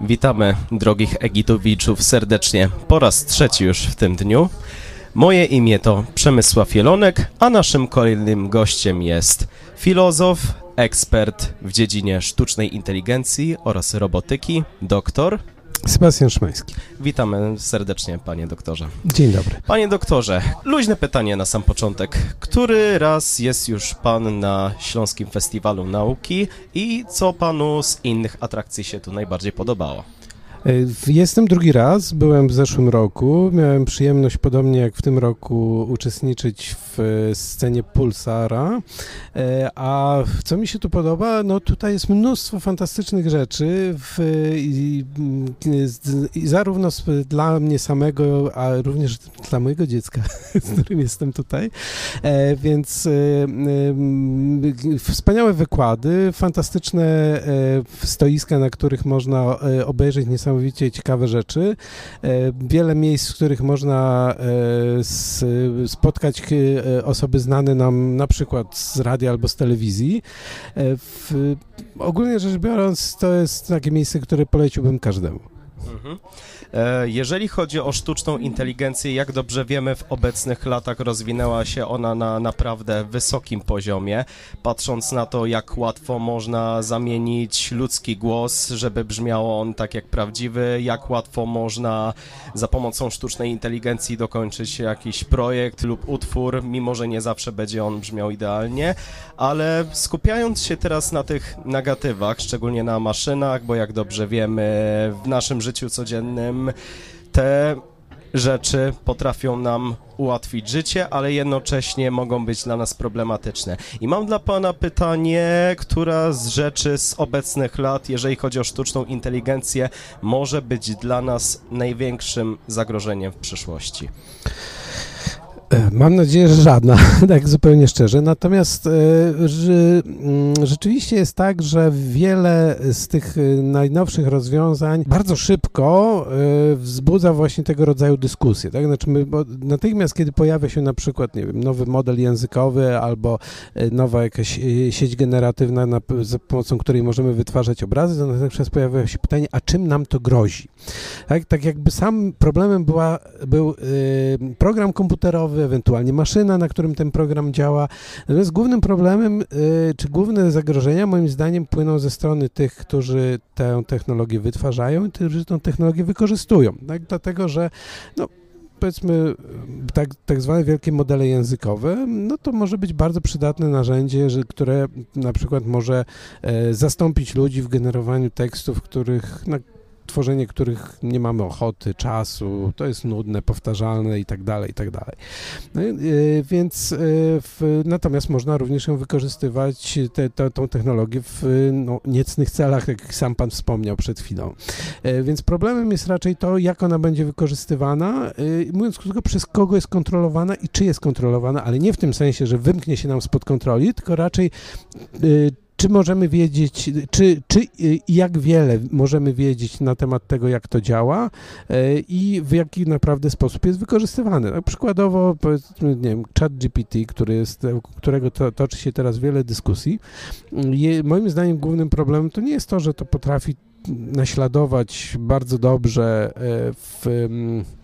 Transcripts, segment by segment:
Witamy drogich Egitowiczów serdecznie po raz trzeci już w tym dniu. Moje imię to Przemysław Jelonek, a naszym kolejnym gościem jest filozof, ekspert w dziedzinie sztucznej inteligencji oraz robotyki, doktor. Sebastian Szymański. Witamy serdecznie, panie doktorze. Dzień dobry. Panie doktorze, luźne pytanie na sam początek. Który raz jest już pan na Śląskim Festiwalu Nauki i co panu z innych atrakcji się tu najbardziej podobało? E, jestem drugi raz, byłem w zeszłym roku. Miałem przyjemność, podobnie jak w tym roku, uczestniczyć w e, scenie Pulsara. E, a co mi się tu podoba? No tutaj jest mnóstwo fantastycznych rzeczy, w, i, i zarówno dla mnie samego, a również dla mojego dziecka, z którym jestem tutaj. Więc wspaniałe wykłady, fantastyczne stoiska, na których można obejrzeć niesamowite niesamowicie ciekawe rzeczy. E, wiele miejsc, w których można e, spotkać e, osoby znane nam na przykład z radia albo z telewizji. Ogólnie rzecz biorąc, to jest takie miejsce, które poleciłbym każdemu. Mhm. E, jeżeli chodzi o sztuczną inteligencję, jak dobrze wiemy, w obecnych latach rozwinęła się ona na naprawdę wysokim poziomie. Patrząc na to, jak łatwo można zamienić ludzki głos, żeby brzmiał on tak jak prawdziwy, jak łatwo można za pomocą sztucznej inteligencji dokończyć jakiś projekt lub utwór, mimo że nie zawsze będzie on brzmiał idealnie, ale skupiając się teraz na tych negatywach, szczególnie na maszynach, bo jak dobrze wiemy, w naszym życiu codziennym te rzeczy potrafią nam ułatwić życie, ale jednocześnie mogą być dla nas problematyczne. I mam dla Pana pytanie, która z rzeczy z obecnych lat, jeżeli chodzi o sztuczną inteligencję, może być dla nas największym zagrożeniem w przyszłości? E, mam nadzieję, że żadna, tak zupełnie szczerze. Natomiast e, że, mm, rzeczywiście jest tak, że wiele z tych e, najnowszych rozwiązań bardzo szybko wzbudza właśnie tego rodzaju dyskusje. Tak? Znaczy my, natychmiast, kiedy pojawia się na przykład, nie wiem, nowy model językowy albo nowa jakaś sieć generatywna, na, za pomocą której możemy wytwarzać obrazy, to natychmiast pojawia się pytanie, a czym nam to grozi? Tak, tak jakby sam problemem była, był program komputerowy, ewentualnie maszyna, na którym ten program działa. Natomiast głównym problemem, y, czy główne zagrożenia, moim zdaniem, płyną ze strony tych, którzy tę technologię wytwarzają i którzy tę technologię wykorzystują. Tak? Dlatego, że no, powiedzmy tak, tak zwane wielkie modele językowe, no to może być bardzo przydatne narzędzie, że, które na przykład może e, zastąpić ludzi w generowaniu tekstów, których, na tworzenie których nie mamy ochoty, czasu, to jest nudne, powtarzalne i tak dalej, i tak dalej. No, yy, więc yy, w, natomiast można również ją wykorzystywać, te, te, tą technologię w no, niecnych celach, jak sam Pan wspomniał przed chwilą. Yy, więc problemem jest raczej to, jak ona będzie wykorzystywana, mówiąc krótko, przez kogo jest kontrolowana i czy jest kontrolowana, ale nie w tym sensie, że wymknie się nam spod kontroli, tylko raczej czy możemy wiedzieć, czy, czy jak wiele możemy wiedzieć na temat tego, jak to działa e, i w jaki naprawdę sposób jest wykorzystywane. Tak przykładowo, powiedzmy, nie wiem, chat GPT, który jest, którego to, toczy się teraz wiele dyskusji, je, moim zdaniem głównym problemem to nie jest to, że to potrafi naśladować bardzo dobrze e, w E,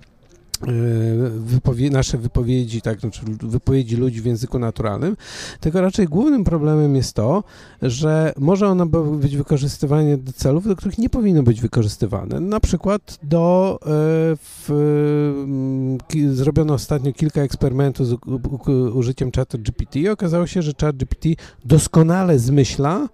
wypowie nasze wypowiedzi, tak, znaczy wypowiedzi ludzi w języku naturalnym, tylko raczej głównym problemem jest to, że może ona być wykorzystywana do celów, do których nie powinno być wykorzystywane. Na przykład do, e, w, zrobiono ostatnio kilka eksperymentów z użyciem czatu GPT i okazało się, że chat GPT doskonale zmyśla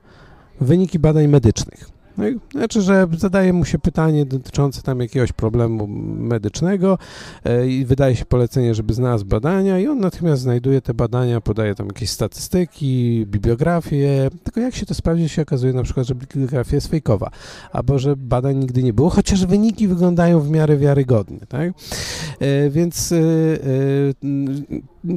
wyniki badań medycznych. No i, znaczy, że zadaje mu się pytanie dotyczące tam jakiegoś problemu medycznego e, i wydaje się polecenie, żeby znalazł badania i on natychmiast znajduje te badania, podaje tam jakieś statystyki, bibliografię, tylko jak się to sprawdzi, się okazuje na przykład, że bibliografia jest fejkowa, albo że badań nigdy nie było, chociaż wyniki wyglądają w miarę wiarygodnie, tak? E, więc e,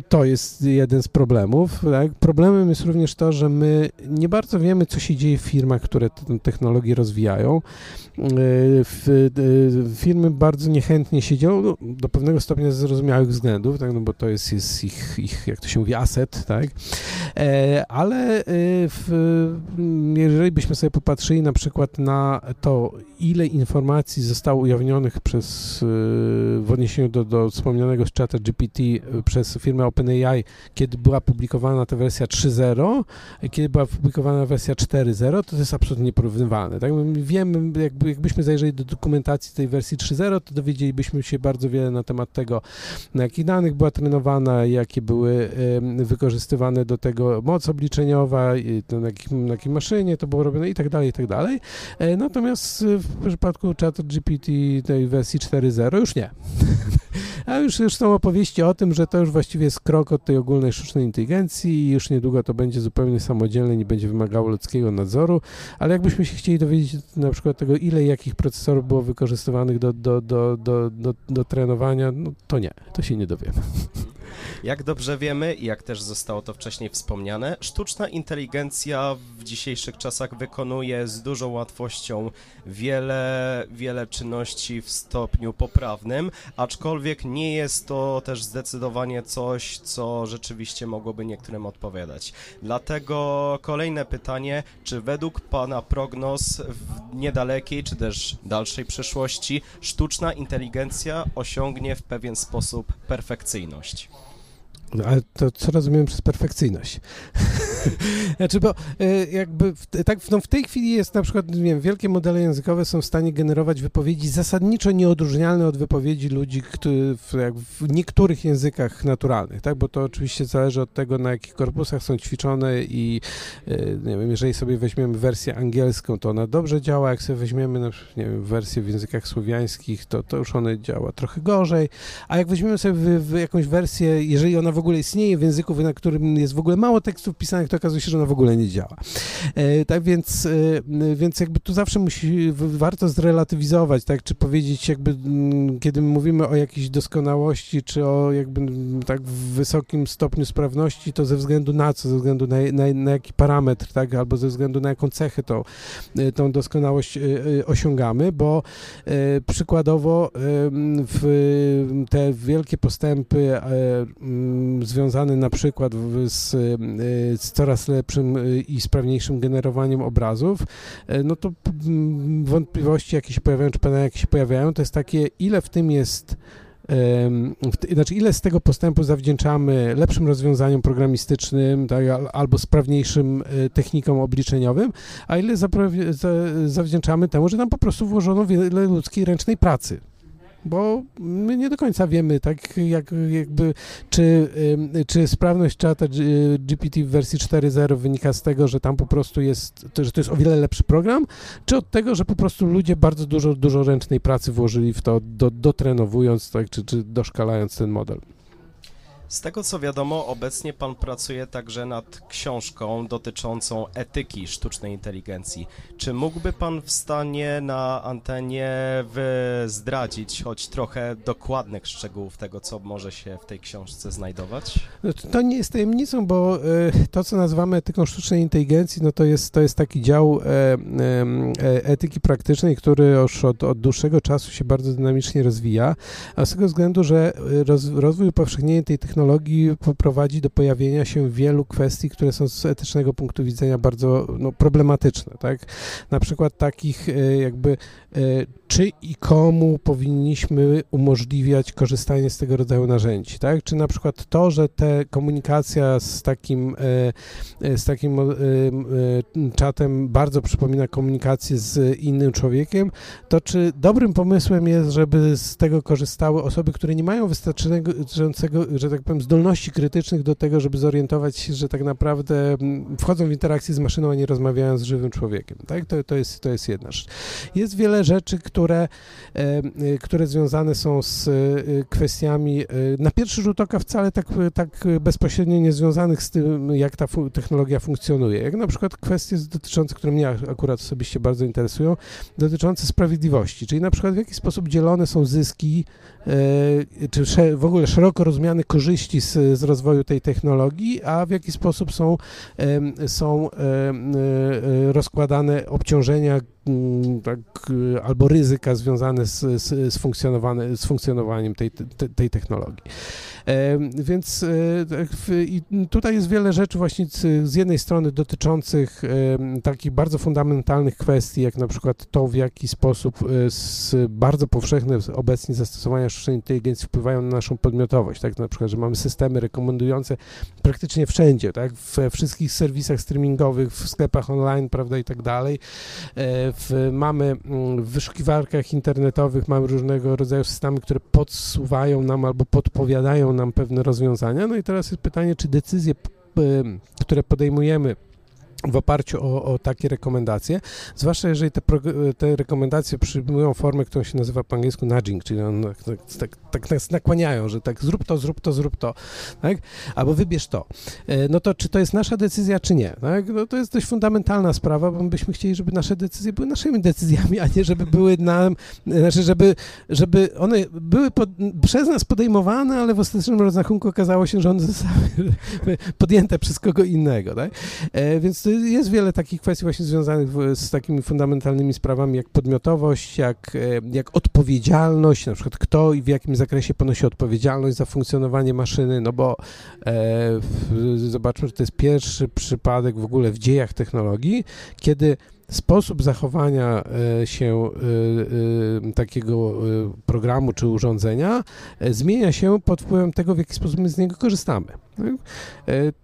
to jest jeden z problemów. Tak? Problemem jest również to, że my nie bardzo wiemy, co się dzieje w firmach, które tę technologię rozwijają. W, firmy bardzo niechętnie się dzielą, no, do pewnego stopnia ze zrozumiałych względów, tak? no bo to jest, jest ich, ich, jak to się mówi, aset, tak? ale w, jeżeli byśmy sobie popatrzyli na przykład na to, ile informacji zostało ujawnionych przez, w odniesieniu do, do wspomnianego z czata GPT przez firmę OpenAI, kiedy była publikowana ta wersja 3.0, kiedy była publikowana wersja 4.0, to, to jest absolutnie nieporównywalne. Tak? My wiemy, jakby, jakbyśmy zajrzeli do dokumentacji tej wersji 3.0, to dowiedzielibyśmy się bardzo wiele na temat tego, na jakich danych była trenowana, jakie były wykorzystywane do tego moc obliczeniowa, na na jakiej maszynie to było robione i tak dalej, i tak dalej. E, natomiast w przypadku czatu GPT tej wersji 4.0 już nie. A już, są opowieści o tym, że to już właściwie jest krok od tej ogólnej sztucznej inteligencji i już niedługo to będzie zupełnie samodzielne, nie będzie wymagało ludzkiego nadzoru, ale jakbyśmy się chcieli dowiedzieć na przykład tego, ile jakich procesorów było wykorzystywanych do, do, do, do, do, do trenowania, no to nie, to się nie dowiemy. Jak dobrze wiemy i jak też zostało to wcześniej wspomniane, sztuczna inteligencja w dzisiejszych czasach wykonuje z dużą łatwością wiele, wiele czynności w stopniu poprawnym, aczkolwiek nie jest to też zdecydowanie coś, co rzeczywiście mogłoby niektórym odpowiadać. Dlatego kolejne pytanie, czy według Pana prognoz w niedalekiej, czy też dalszej przyszłości sztuczna inteligencja osiągnie w pewien sposób perfekcyjność? No, ale to co rozumiem przez perfekcyjność? znaczy, bo e, jakby w, tak, no w tej chwili jest na przykład, nie wiem, wielkie modele językowe są w stanie generować wypowiedzi zasadniczo nieodróżnialne od wypowiedzi ludzi który w, w niektórych językach naturalnych, tak? Bo to oczywiście zależy od tego, na jakich korpusach są ćwiczone i e, nie wiem, jeżeli sobie weźmiemy wersję angielską, to ona dobrze działa, jak sobie weźmiemy na przykład, nie wiem, wersję w językach słowiańskich, to, to już ona działa trochę gorzej, a jak weźmiemy sobie w, w jakąś wersję, jeżeli ona w ogóle istnieje w języku, na którym jest w ogóle mało tekstów pisanych, to okazuje się, że ona w ogóle nie działa. E, tak więc, e, więc jakby tu zawsze musi, warto zrelatywizować, tak, czy powiedzieć jakby, kiedy mówimy o jakiejś doskonałości, czy o jakby tak wysokim stopniu sprawności, to ze względu na co, ze względu na, na, na jaki parametr, tak, albo ze względu na jaką cechę to, e, tą doskonałość osiągamy, bo przykładowo w te wielkie postępy związany na przykład z, z, coraz lepszym y, i sprawniejszym generowaniem obrazów, y, no to wątpliwości, jakie się pojawiają, czy pytania, jakie się pojawiają, to jest takie, ile w tym jest znaczy ile z tego postępu zawdzięczamy lepszym rozwiązaniom programistycznym tak, albo sprawniejszym technikom obliczeniowym, a ile zawdzięczamy temu, że nam po prostu włożono wiele ludzkiej ręcznej pracy bo my nie do końca wiemy, tak jak, jakby, czy, czy sprawność czata GPT w wersji 4.0 wynika z tego, że tam po prostu jest, że to jest o wiele lepszy program, czy od tego, że po prostu ludzie bardzo dużo, dużo ręcznej pracy włożyli w to, do, dotrenowując, tak, czy, czy doszkalając ten model. Z tego co wiadomo, obecnie pan pracuje także nad książką dotyczącą etyki sztucznej inteligencji. Czy mógłby pan w stanie na antenie zdradzić choć trochę dokładnych szczegółów tego, co może się w tej książce znajdować? No to nie jest tajemnicą, bo e, to, co nazywamy etyką sztucznej inteligencji, no to jest, to jest taki dział e, e, etyki praktycznej, który już od, od dłuższego czasu się bardzo dynamicznie rozwija, a z tego względu, że roz, rozwój upowszechnienie tej technologii technologii poprowadzi do pojawienia się wielu kwestii, które są z etycznego punktu widzenia bardzo no, problematyczne, tak? Na przykład takich e, jakby e, czy i komu powinniśmy umożliwiać korzystanie z tego rodzaju narzędzi, tak? Czy na przykład to, że te komunikacja z takim, e, z takim czatem bardzo przypomina komunikację z innym człowiekiem, to czy dobrym pomysłem jest, żeby z tego korzystały osoby, które nie mają wystarczającego, że tak powiem, zdolności krytycznych do tego, żeby zorientować się, że tak naprawdę mm, wchodzą w interakcję z maszyną, a nie rozmawiają z żywym człowiekiem. Tak? To, to, jest, to jest jedna rzecz. Jest wiele rzeczy, które, e, które związane są z e, kwestiami e, na pierwszy rzut oka wcale tak, tak bezpośrednio niezwiązanych z tym, jak ta fu technologia funkcjonuje. Jak na przykład kwestie dotyczące, które mnie akurat osobiście bardzo interesują, dotyczące sprawiedliwości, czyli na przykład w jaki sposób dzielone są zyski, czy w ogóle szeroko rozumiane korzyści korzyści z, z rozwoju tej technologii, a w jaki sposób są, są e, e, rozkładane obciążenia tak, e, albo ryzyka związane z, z, z, z funkcjonowaniem tej, tej, tej technologii. Więc e, tak, i tutaj jest wiele rzeczy właśnie z, z jednej strony dotyczących takich bardzo fundamentalnych kwestii, jak na przykład to, w jaki sposób e, bardzo powszechne obecnie zastosowania sztucznej inteligencji wpływają na naszą podmiotowość, tak na przykład, że mamy systemy rekomendujące praktycznie wszędzie, tak, we wszystkich serwisach streamingowych, w sklepach online, prawda, i tak dalej. W, mamy mm, w wyszukiwarkach internetowych, mamy różnego rodzaju systemy, które podsuwają nam albo podpowiadają nam pewne rozwiązania. No i teraz jest pytanie, czy decyzje, em, które podejmujemy w oparciu o, o takie rekomendacje, zwłaszcza jeżeli te, te rekomendacje przyjmują formę, którą się nazywa po angielsku nudging, czyli on, tak, tak, tak nas nakłaniają, że tak zrób to, zrób to, zrób to, tak? albo wybierz to. E, No to czy to jest nasza decyzja, czy nie? Tak? No to jest dość fundamentalna sprawa, bo my byśmy chcieli, żeby nasze decyzje były naszymi decyzjami, a nie żeby były nam, znaczy żeby, żeby one były pod, przez nas podejmowane, ale w ostatecznym rozrachunku okazało się, że one zostały podjęte przez kogo innego. Tak? E, Jest wiele takich kwestii właśnie związanych z takimi fundamentalnymi sprawami jak podmiotowość, jak, e, jak odpowiedzialność, na przykład kto i w jakim zakresie ponosi odpowiedzialność za funkcjonowanie maszyny, no bo e, zobaczmy, że to jest pierwszy przypadek w ogóle w dziejach technologii, kiedy sposób zachowania e, się e, e, takiego programu czy urządzenia zmienia się pod wpływem tego, w jaki sposób my z niego korzystamy. tak?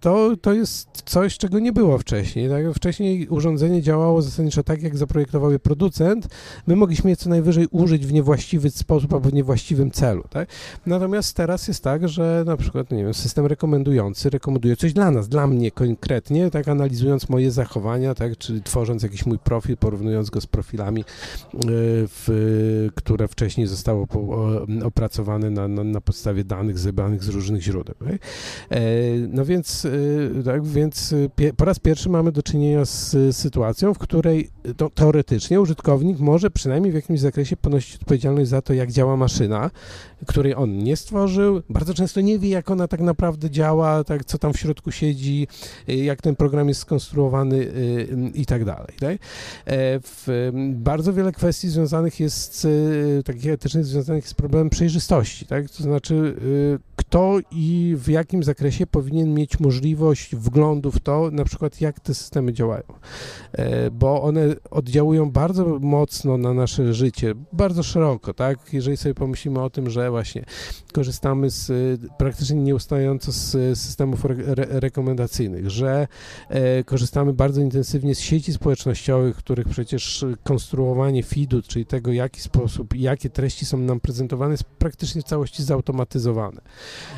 To, to jest coś, czego nie było wcześniej. Tak? Wcześniej urządzenie działało zasadniczo tak, jak zaprojektował je producent. My mogliśmy je co najwyżej użyć w niewłaściwy sposób albo w niewłaściwym celu. Tak? Natomiast teraz jest tak, że na przykład, nie wiem, system rekomendujący rekomenduje coś dla nas, dla mnie konkretnie, tak analizując moje zachowania, tak, czyli tworząc jakiś mój profil, porównując go z profilami, e, w, które wcześniej o, opracowane na, na, na podstawie danych zebranych z różnych źródeł. E, No więc, e, tak, więc po raz pierwszy mamy do czynienia z sytuacją, w której to, teoretycznie użytkownik może przynajmniej w jakimś zakresie ponosić odpowiedzialność za to, jak działa maszyna, której on nie stworzył. Bardzo często nie wie, jak ona tak naprawdę działa, tak, co tam w środku siedzi, jak ten program jest skonstruowany i tak dalej. Tak? E, bardzo wiele kwestii związanych jest, y, takich etycznych, związanych z problemem przejrzystości. Tak? To znaczy, y, kto i w jakim zakresie powinien mieć możliwość wglądu w to, na przykład jak te systemy działają. E, Bo one oddziałują bardzo mocno na nasze życie, bardzo szeroko, tak? Jeżeli sobie pomyślimy o tym, że właśnie korzystamy z praktycznie nieustająco z systemów re, re, rekomendacyjnych, że e, korzystamy bardzo intensywnie z sieci społecznościowych, których przecież konstruowanie feedu, czyli tego, w jaki sposób, jakie treści są nam prezentowane, jest praktycznie w całości zautomatyzowane.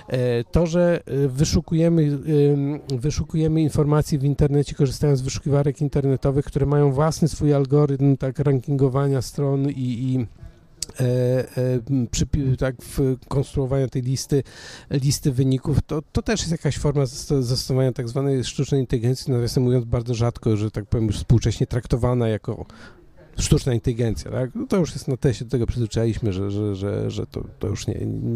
E, To, że e, wyszukujemy, ym, wyszukujemy informacji w internecie, korzystając z wyszukiwarek internetowych, które mają własny swój algorytm tak rankingowania stron i, i e, e, przypi- tak w konstruowania tej listy, listy wyników, to, to też jest jakaś forma zasto- zastosowania tak zwanej sztucznej inteligencji, nawiasem mówiąc bardzo rzadko, że tak powiem już współcześnie traktowana jako sztuczna inteligencja, tak? No to już jest na teście, do tego przyzwyczailiśmy, że, że, że, że to, to już nie,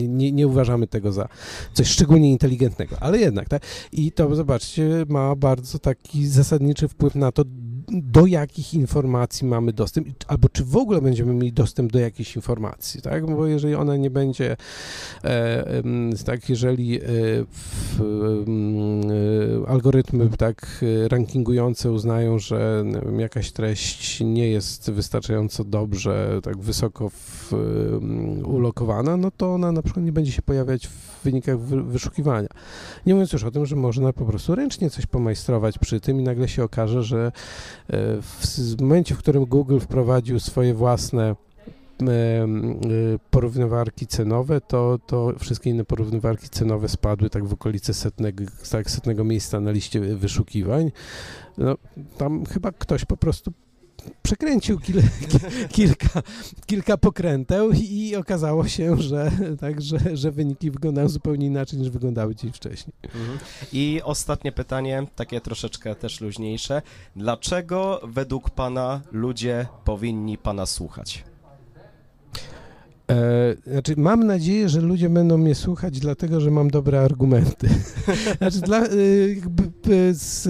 nie, nie uważamy tego za coś szczególnie inteligentnego, ale jednak, tak? I to, zobaczcie, ma bardzo taki zasadniczy wpływ na to, do jakich informacji mamy dostęp, albo czy w ogóle będziemy mieli dostęp do jakichś informacji, tak? Bo jeżeli ona nie będzie, e, tak, jeżeli e, w, e, algorytmy tak rankingujące uznają, że wiem, jakaś treść nie jest wystarczająco dobrze, tak wysoko w, ulokowana, no to ona na przykład nie będzie się pojawiać w wynikach wy, wyszukiwania. Nie mówiąc już o tym, że można po prostu ręcznie coś pomajstrować przy tym i nagle się okaże, że w momencie, w którym Google wprowadził swoje własne y, porównywarki cenowe, to, to wszystkie inne porównywarki cenowe spadły tak w okolice setnego, tak, setnego miejsca na liście wyszukiwań. No, tam chyba ktoś po prostu przekręcił kil, ki, kilka, kilka pokręteł i okazało się, że, tak, że, że wyniki wyglądają zupełnie inaczej niż wyglądały dziś wcześniej. Mhm. I ostatnie pytanie, takie troszeczkę też luźniejsze. Dlaczego według Pana ludzie powinni Pana słuchać? E, znaczy, mam nadzieję, że ludzie będą mnie słuchać, dlatego że mam dobre argumenty. znaczy, dla, e, e, z,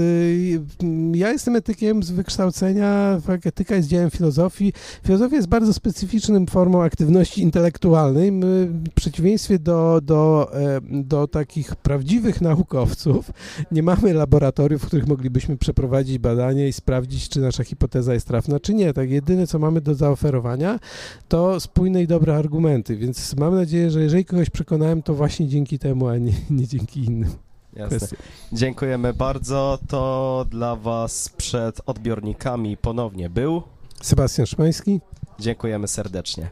ja jestem etykiem z wykształcenia, tak, etyka jest dziełem filozofii. Filozofia jest bardzo specyficzną formą aktywności intelektualnej. My, w przeciwieństwie do, do, do takich prawdziwych naukowców, nie mamy laboratoriów, w których moglibyśmy przeprowadzić badanie i sprawdzić, czy nasza hipoteza jest trafna, czy nie. Tak, jedyne, co mamy do zaoferowania, to spójne i dobre argumenty, więc mam nadzieję, że jeżeli kogoś przekonałem, to właśnie dzięki temu, a nie, nie dzięki innym Jasne. Dziękujemy bardzo. To dla Was przed odbiornikami ponownie był. Sebastian Szymański. Dziękujemy serdecznie.